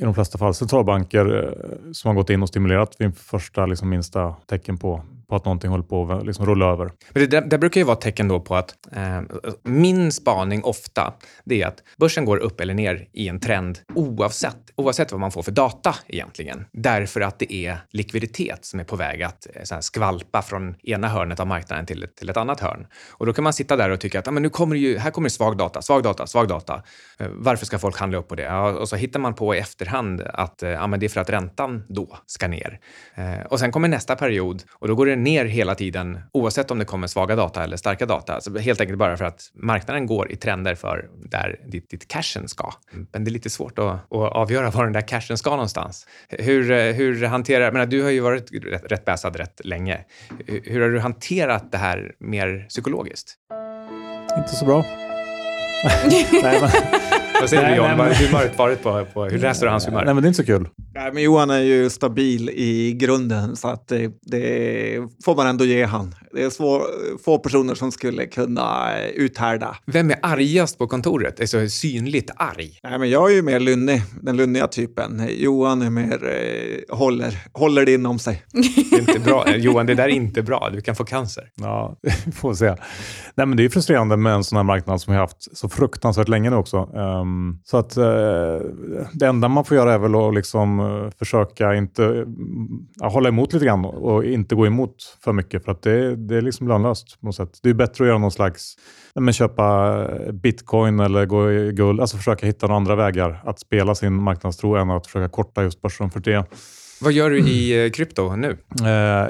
i de flesta fall centralbanker eh, som har gått in och stimulerat vid första liksom, minsta tecken på, på att någonting håller på att liksom, rulla över. Men det, där- det brukar ju vara tecken då på att eh, min spaning ofta det är att börsen går upp eller ner i en trend oavsett, oavsett vad man får för data egentligen. Därför att det är likviditet som är på väg att eh, skvalpa från ena hörnet av marknaden till, till ett annat annat hörn. Och då kan man sitta där och tycka att ah, men nu kommer det ju, här kommer svag data, svag data, svag data. Eh, varför ska folk handla upp på det? Ja, och så hittar man på i efterhand att eh, ah, men det är för att räntan då ska ner. Eh, och sen kommer nästa period och då går det ner hela tiden oavsett om det kommer svaga data eller starka data. Så helt enkelt bara för att marknaden går i trender för där ditt, ditt cashen ska. Men det är lite svårt att, att avgöra var den där cashen ska någonstans. Hur, eh, hur hanterar, jag menar, du har ju varit rätt, rätt bäsad rätt länge. Hur, hur har du hanterat det här med mer psykologiskt? Inte så bra. nej, men, Vad säger du John? men- humöret varit på, på hur läser du hans humör? nej, men det är inte så kul. Nej, men Johan är ju stabil i grunden så att det, det får man ändå ge han. Det är svår, få personer som skulle kunna uthärda. Vem är argast på kontoret? Är så synligt arg? Nej, men jag är ju mer lunnig, den lunniga typen. Johan är mer eh, håller, håller det inom sig. Det är inte bra. Johan, det där är inte bra. Du kan få cancer. Ja, vi får se. Nej, men det är frustrerande med en sån här marknad som vi har haft så fruktansvärt länge nu också. Um, så att uh, det enda man får göra är väl att liksom, uh, försöka inte uh, hålla emot lite grann och, inte gå emot för mycket för att det, det är liksom lönlöst på något sätt. Det är bättre att göra någon slags men köpa bitcoin eller gå i guld, alltså försöka hitta några andra vägar att spela sin marknadstro än att försöka korta just börsen för det. Vad gör du i krypto nu?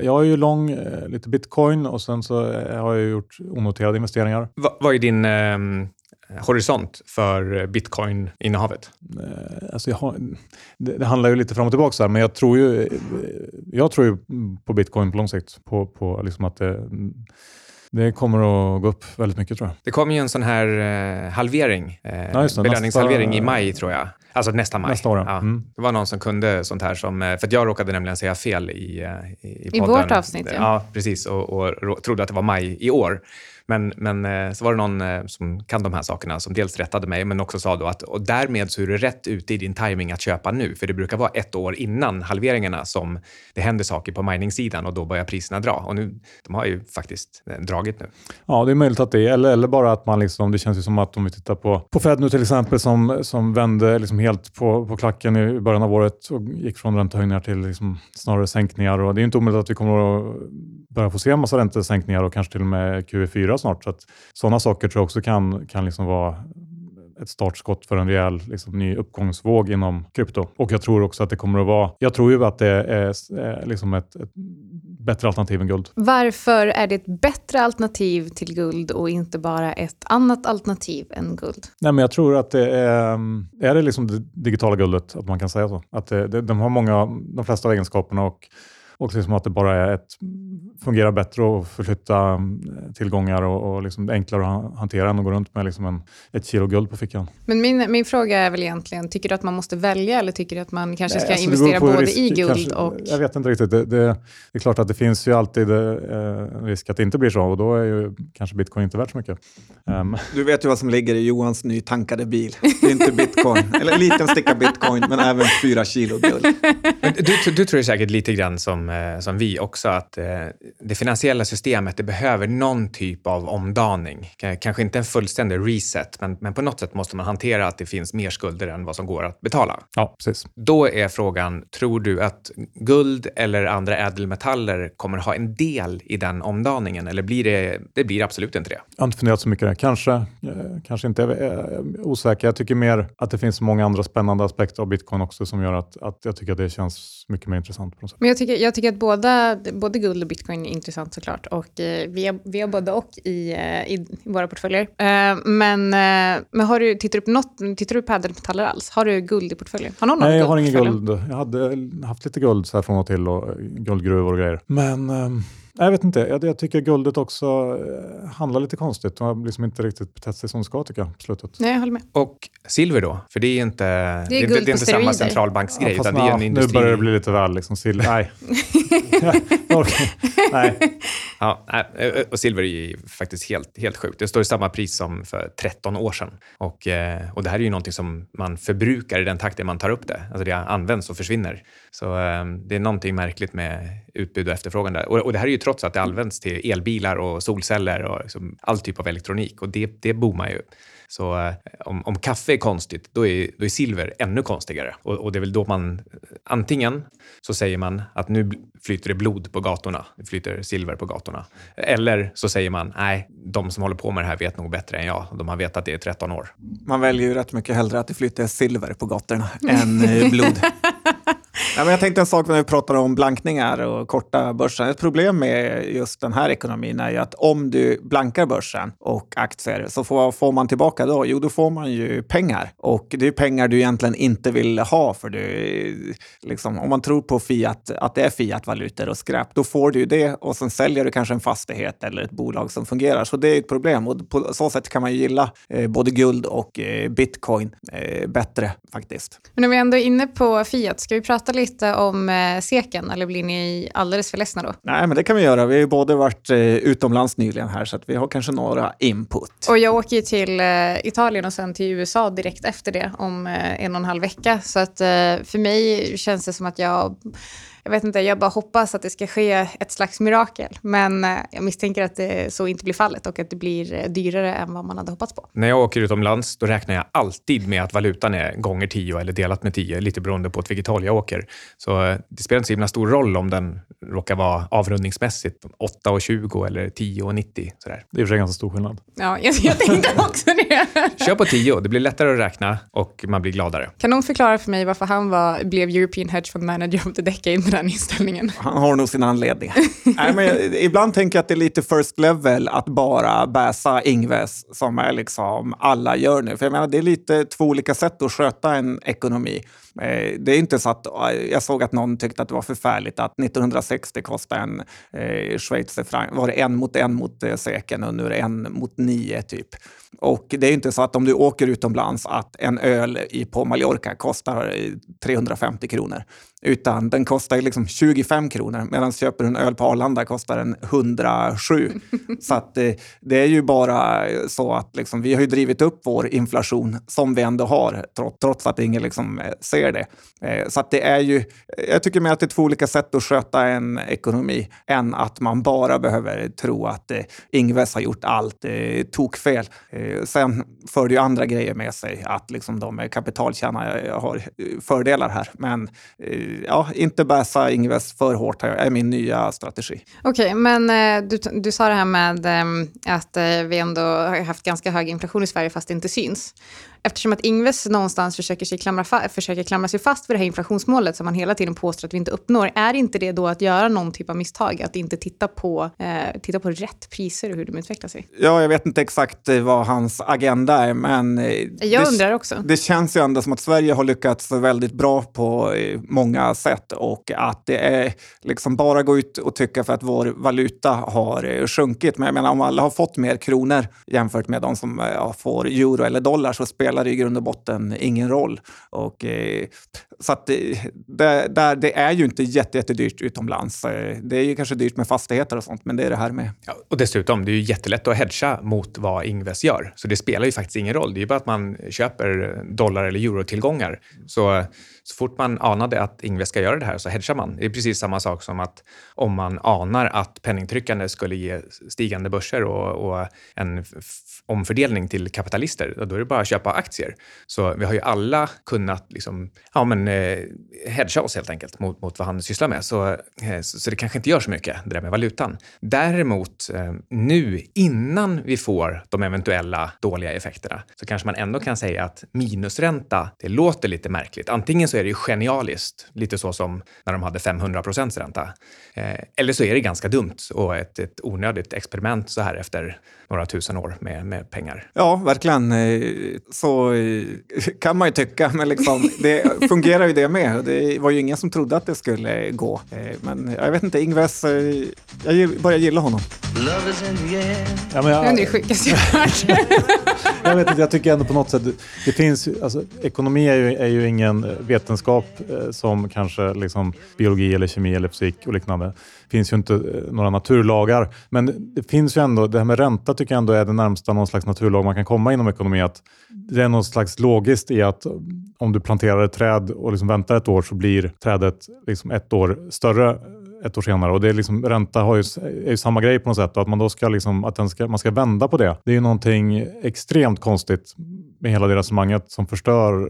Jag är ju lång lite bitcoin och sen så har jag gjort onoterade investeringar. Va, vad är din eh, horisont för bitcoin-innehavet? Alltså jag har, det, det, handlar ju lite fram och tillbaka, här, men jag tror ju, jag tror ju på bitcoin på lång sikt. På, på liksom att det, det kommer att gå upp väldigt mycket tror jag. Det kommer ju en sån här eh, halvering, eh, ja, belöningshalvering nästa, i maj tror jag. Alltså nästa maj. Nästa år, ja. Mm. Det var någon som kunde sånt här som, eh, för jag råkade nämligen säga fel i, i, i, I vårt avsnitt. Ja, ja precis. Och, och, trodde att det var maj i år. Men, men eh, så var det någon eh, som kan de här sakerna som dels rättade mig, men också sa då att och därmed så är du rätt ute i din timing att köpa nu, för det brukar vara ett år innan halveringarna som det händer saker på mining-sidan och då börjar priserna dra. Och nu, de har ju faktiskt eh, dragit nu. Ja, det är möjligt att det är, eller, eller bara att man liksom, det känns ju som att om vi tittar på, på Fed nu till exempel som, som vände liksom helt på, på klacken i början av året och gick från räntehöjningar till liksom snarare sänkningar. Och det är inte omöjligt att vi kommer att börja få se en massa räntesänkningar och kanske till och med QE4 snart. Så sådana saker tror jag också kan, kan liksom vara ett startskott för en rejäl liksom, ny uppgångsvåg inom krypto. Och jag tror också att det kommer att vara, jag tror ju att det är, liksom ett, ett bättre alternativ än guld. Varför är det ett bättre alternativ till guld och inte bara ett annat alternativ än guld? Nej, men jag tror att det är, är det liksom det digitala guldet, att man kan säga så. Att det, det, de har många, de flesta av egenskaperna och och liksom att det bara är ett, fungerar bättre att förflytta mm, tillgångar och, och liksom enklare att hantera än att gå runt med liksom en, ett kilo guld på fickan. Men min, min fråga är väl egentligen, tycker du att man måste välja eller tycker du att man kanske ska Nej, alltså investera både risk, i guld kanske, och... Jag vet inte riktigt. Det, det, det, är klart att det finns ju alltid eh, risk att det inte blir så och då är ju kanske bitcoin inte värt så mycket. Um. Du vet ju vad som ligger i Johans nytankade bil. Det är inte bitcoin, eller en liten sticka bitcoin, men även fyra kilo guld. Du, du tror säkert lite grann som Eh, som vi också, att eh, det finansiella systemet det behöver någon typ av omdaning. Kanske inte en fullständig reset, men, men på något sätt måste man hantera att det finns mer skulder än vad som går att betala. Ja, precis. Då är frågan, tror du att guld eller andra ädelmetaller kommer ha en del i den omdaningen? Eller blir det, det blir absolut inte det? Jag har inte funderat så mycket där. Kanske, eh, kanske inte. Jag är osäker. Jag tycker mer att det finns många andra spännande aspekter av bitcoin också som gör att, att jag tycker att det känns mycket mer intressant. På något sätt. Men jag tycker, jag tycker att båda, både guld och bitcoin är intressant såklart. Och eh, vi, har, vi har både och i, eh, i, våra portföljer. Eh, men, eh, men har du, tittar, du på något, tittar du på ädelmetaller alls? Har du guld i portföljen? Har någon Nej, jag har ingen guld. Jag hade haft lite guld så här från och till och guldgruvor och grejer. Men ehm, jag vet inte. Jag, jag tycker guldet också eh, handlar lite konstigt. De har liksom inte riktigt betett sig som de ska tycker jag på slutet. Nej, jag håller med. Och silver då? För det är inte, det är det, det är inte samma centralbanksgrej. Ja, utan det är en industri... Nu börjar det bli lite väl liksom. Silver. Nej. Nej. Ja, och silver är faktiskt helt, helt sjukt. Det står i samma pris som för 13 år sedan. Och, eh, och det här är ju någonting som man förbrukar i den takten man tar upp det. Alltså det används och försvinner. Så eh, det är någonting märkligt med utbud och efterfrågan där. Och, och det här är ju trots att det används till elbilar och solceller och liksom all typ av elektronik och det, det boomar ju. Så eh, om, om, kaffe är konstigt, då är, då är silver ännu konstigare. Och, och, det är väl då man... Antingen så säger man att nu flyter det blod på gatorna, det flyter silver på gatorna. Eller så säger man, nej, de som håller på med det här vet nog bättre än jag. De har vetat det i 13 år. Man väljer ju rätt mycket hellre att det flyter silver på gatorna än eh, blod. Ja, men jag tänkte en sak när vi pratar om blankningar och korta börsen. Ett problem med just den här ekonomin är ju att om du blankar börsen och aktier så får, får man tillbaka då? Jo, då får man ju pengar. Och det är pengar du egentligen inte vill ha för du, liksom, om man tror på fiat, att det är fiatvalutor och skräp, då får du ju det och sen säljer du kanske en fastighet eller ett bolag som fungerar. Så det är ett problem och på så sätt kan man ju gilla eh, både guld och eh, bitcoin eh, bättre faktiskt. Men om vi ändå är inne på fiat, ska vi prata lite om eh, seken eller blir ni alldeles för ledsna då? Nej, men det kan vi göra. Vi har ju både varit eh, utomlands nyligen här så att vi har kanske några input. Och jag åker ju till eh, Italien och sen till USA direkt efter det om eh, en och en halv vecka. Så att eh, för mig känns det som att jag Jag vet inte, jag bara hoppas att det ska ske ett slags mirakel. Men eh, jag misstänker att det så inte blir fallet och att det blir eh, dyrare än vad man hade hoppats på. När jag åker utomlands då räknar jag alltid med att valutan är gånger 10 eller delat med 10, lite beroende på åt vilket håll jag åker. Så eh, det spelar inte så himla stor roll om den råkar vara avrundningsmässigt 8,20 eller 10,90. Sådär. Det är i och för sig ganska stor skillnad. Ja, jag, jag tänkte också det. Kör på 10, det blir lättare att räkna och man blir gladare. Kan någon förklara för mig varför han var, blev European Hedge Fund Manager of the Decade med den inställningen? Han har nog sin anledning. Nej, men jag, ibland tänker jag att det är lite first level att bara bäsa Ingves som är liksom alla gör nu. För jag menar, det är lite två olika sätt att sköta en ekonomi. Eh, Det är inte så att jag såg att någon tyckte att det var förfärligt att 1960 kostade en eh, schweizerfranc, var det en mot en mot eh, seken och nu är det en mot nio typ. Och det är inte så att om du åker utomlands att en öl i, på Mallorca kostar eh, 350 kronor. Utan den kostar liksom 25 kronor medan köper du en öl på Arlanda kostar den 107. så att eh, det är ju bara så att liksom, vi har ju drivit upp vår inflation som vi ändå har trots, att ingen liksom, eh, ser det. Eh, så att det är ju, jag tycker mer att det är två olika sätt att sköta en ekonomi än att man bara behöver tro att Ingves har gjort allt tokfel. Sen för det ju andra grejer med sig att liksom, de kapitaltjänare har fördelar här. Men ja, inte bäsa Ingves för hårt här, är min nya strategi. Okej, men eh, du, du sa det här med eh, att eh, vi ändå har haft ganska hög inflation i Sverige fast det inte syns. Eftersom att Ingves någonstans försöker, sig klamra försöker klamra sig fast vid det här inflationsmålet som man hela tiden påstår att vi inte uppnår, är inte det då att göra någon typ av misstag? Att inte titta på, eh, titta på rätt priser och hur de utvecklar sig? Ja, jag vet inte exakt eh, vad hans agenda är, men... eh, Jag det, undrar också. Det känns ju ändå som att Sverige har lyckats väldigt bra på eh, många sätt och att det är liksom bara gå ut och tycka för att vår valuta har sjunkit. Men jag menar, om alla har fått mer kronor jämfört med de som får euro eller dollar så spelar spelar i grund och botten ingen roll. Och, eh, så att det, det, där, det är ju inte jätte, jättedyrt utomlands. Eh, det är ju kanske dyrt med fastigheter och sånt, men det är det här med. Ja, och dessutom, det är ju jättelätt att hedga mot vad Ingves gör. Så det spelar ju faktiskt ingen roll. Det är ju bara att man köper dollar eller eurotillgångar. Så, så fort man anade att Ingves ska göra det här så hedgar man. Det är precis samma sak som att om man anar att penningtryckande skulle ge stigande börser och, och en omfördelning till kapitalister, då är det bara att köpa aktier. Så vi har ju alla kunnat liksom, ja, men, eh, hedga oss helt enkelt mot, mot vad han sysslar med. Så, eh, så, så det kanske inte gör så mycket, det där med valutan. Däremot eh, nu, innan vi får de eventuella dåliga effekterna, så kanske man ändå kan säga att minusränta, det låter lite märkligt. Antingen så är det ju genialiskt, lite så som när de hade 500 procents ränta. Eh, eller så är det ganska dumt och ett, ett onödigt experiment så här efter några tusen år med, med pengar. Ja, verkligen. Eh, Så eh, kan man ju tycka, men liksom, det fungerar ju det med. Det var ju ingen som trodde att det skulle gå. Men jag vet inte, Ingves, jag börjar gilla honom. Ja, men Det är jag, det sjukaste jag har hört. jag, vet inte, jag tycker ändå på något sätt, det finns, ju- alltså, ekonomi är ju, är ju ingen vetenskap eh, som kanske liksom, biologi eller kemi eller fysik och liknande. Det finns ju inte eh, några naturlagar. Men det finns ju ändå, det här med ränta tycker jag ändå är det närmsta någon slags naturlag man kan komma inom ekonomi. Att det är något slags logiskt i att om du planterar ett träd och liksom väntar ett år så blir trädet liksom ett år större ett år senare. Och det är liksom, ränta har ju, är ju samma grej på något sätt. Och att man då ska, liksom, att den ska, man ska vända på det. Det är ju någonting extremt konstigt med hela det resonemanget som förstör eh,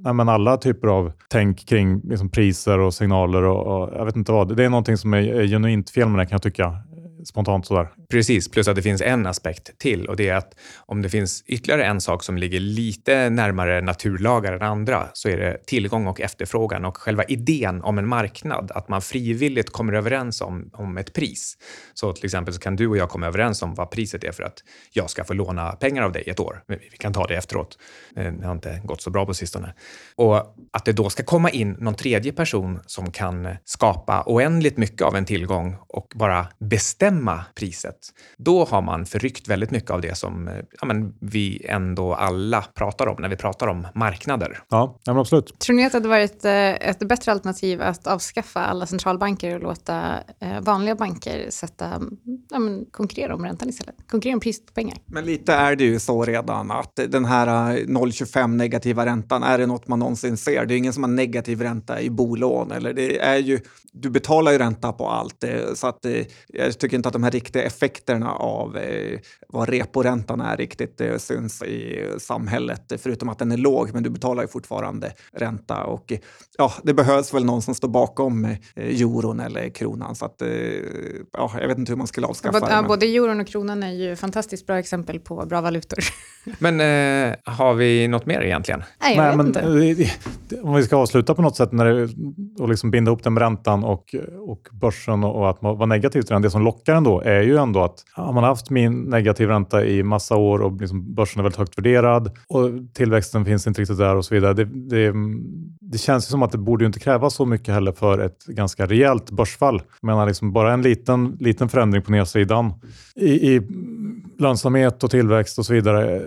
nej, men alla typer av tänk kring liksom, priser och signaler och, och jag vet inte vad. Det är någonting som är, är genuint fel med det kan jag tycka. Spontant sådär. Precis, plus att det finns en aspekt till och det är att om det finns ytterligare en sak som ligger lite närmare naturlagar än andra så är det tillgång och efterfrågan och själva idén om en marknad, att man frivilligt kommer överens om, om ett pris. Så till exempel så kan du och jag komma överens om vad priset är för att jag ska få låna pengar av dig ett år. Vi kan ta det efteråt. Eh, det har inte gått så bra på sistone. Och att det då ska komma in någon tredje person som kan skapa oändligt mycket av en tillgång och bara bestämma bestämma priset, då har man förryckt väldigt mycket av det som eh, ja, men vi ändå alla pratar om när vi pratar om marknader. Ja, ja men absolut. Tror ni att det hade varit eh, ett bättre alternativ att avskaffa alla centralbanker och låta eh, vanliga banker sätta, ja, men, konkurrera om räntan istället? Konkurrera om priset på pengar? Men lite är det ju så redan att den här 0,25 negativa räntan, är det något man någonsin ser? Det är ingen som har negativ ränta i bolån. Eller det är ju, du betalar ju ränta på allt. Så att, jag tycker inte att de här riktiga effekterna av vad reporäntan är riktigt syns i samhället, förutom att den är låg, men du betalar ju fortfarande ränta. Och ja, det behövs väl någon som står bakom euron eller kronan. Så att, ja, jag vet inte hur man skulle avskaffa både, det. Men... Både euron och kronan är ju fantastiskt bra exempel på bra valutor. Men eh, har vi något mer egentligen? Nej, jag Nej, vet men, inte. eh, Om vi ska avsluta på något sätt när det, och liksom binda ihop den med räntan och, och börsen och, och att vara negativ till den. Det som lockar ändå är ju ändå att ja, man har haft min negativ ränta i massa år och liksom börsen är väldigt högt värderad och tillväxten finns inte riktigt där och så vidare. Det, det, det känns ju som att det borde ju inte krävas så mycket heller för ett ganska rejält börsfall. Jag menar liksom bara en liten, liten förändring på nedsidan i, i lönsamhet och tillväxt och så vidare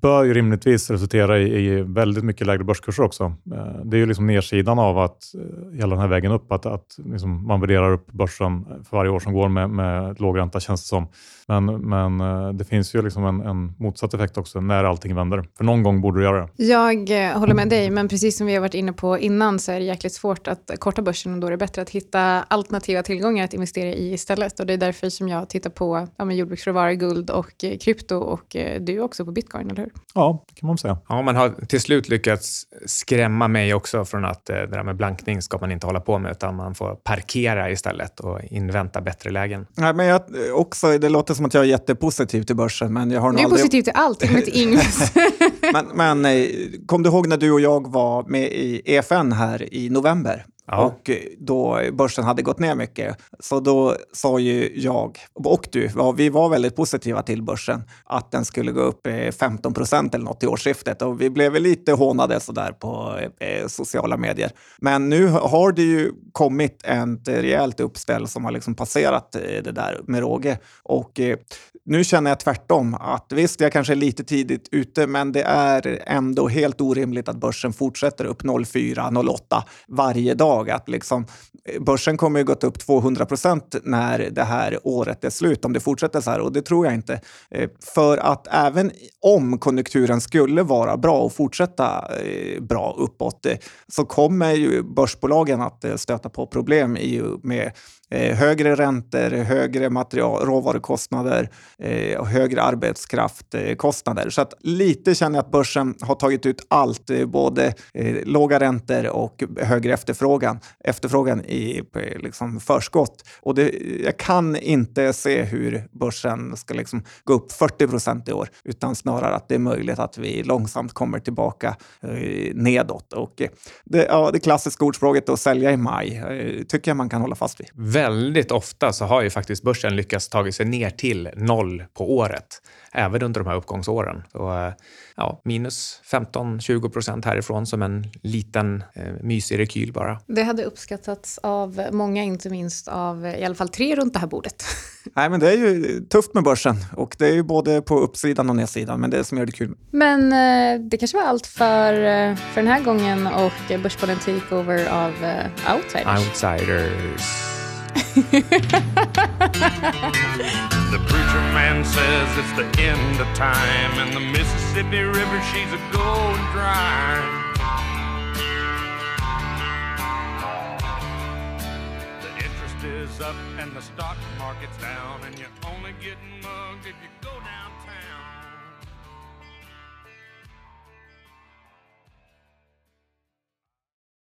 bör ju rimligtvis resultera i, i väldigt mycket lägre börskurser också. Eh, det är ju liksom nedsidan av att eh, hela den här vägen upp, att, att liksom man värderar upp börsen för varje år som går med, med låg ränta känns det som. Men, men eh, det finns ju liksom en, en motsatt effekt också när allting vänder. För någon gång borde du göra det. Jag håller med dig, men precis som vi har varit inne på innan så är det jäkligt svårt att korta börsen och då är det bättre att hitta alternativa tillgångar att investera i istället. Och det är därför som jag tittar på ja, jordbruksråvaror, guld och krypto och du också på bitcoin, eller hur? Ja, det kan man säga. Ja, man har till slut lyckats skrämma mig också från att eh, det där med blankning ska man inte hålla på med, utan man får parkera istället och invänta bättre lägen. Nej, men jag, också, det låter som att jag är jättepositiv till börsen, men jag har nog Du är aldrig... positiv till allt, med till Ingves. Men, men eh, kom du ihåg när du och jag var med i EFN här i november? Ja. Och eh, då börsen hade gått ner mycket. Så då sa ju jag och du, ja, vi var väldigt positiva till börsen, att den skulle gå upp eh, 15 procent eller något i årsskiftet. Och vi blev lite hånade sådär på eh, sociala medier. Men nu har det ju kommit ett rejält uppställ som har liksom passerat eh, det där med råge. Och eh, nu känner jag tvärtom, att visst, jag kanske är lite tidigt ute, men det är ändå helt orimligt att börsen fortsätter upp 0,4-0,8 varje dag. Att liksom, eh, börsen kommer ju gått upp 200 procent när det här året är slut, om det fortsätter så här. Och det tror jag inte. Eh, för att även om konjunkturen skulle vara bra och fortsätta eh, bra uppåt, så kommer ju börsbolagen att stöta på problem i, med högre räntor, högre material, råvarukostnader och högre arbetskraftkostnader. Så att lite känner jag att börsen har tagit ut allt, både låga räntor och högre efterfrågan, efterfrågan i liksom förskott. Och det, jag kan inte se hur börsen ska liksom gå upp 40 procent i år, utan snarare att det är möjligt att vi långsamt kommer tillbaka eh, nedåt. Och eh, det, ja, det klassiska ordspråket att sälja i maj eh, tycker jag man kan hålla fast vid. Väldigt ofta så har ju faktiskt börsen lyckats ta sig ner till noll på året, även under de här uppgångsåren. Så, eh, ja, minus 15-20 procent härifrån som en liten eh, mysig rekyl bara. Det hade uppskattats av många, inte minst av i alla fall tre runt det här bordet. Nej, men det är ju tufft med börsen och det är ju både på uppsidan och nedsidan, men det är det som gör det kul. Men eh, det kanske var allt för, eh, för den här gången och Börspodden Takeover av eh, Outsiders. Outsiders. The preacher man says it's the end of time, and the Mississippi River, she's a going dry. Up and the stock market's down, and you're only getting mugged if you go down.